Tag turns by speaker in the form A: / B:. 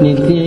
A: ni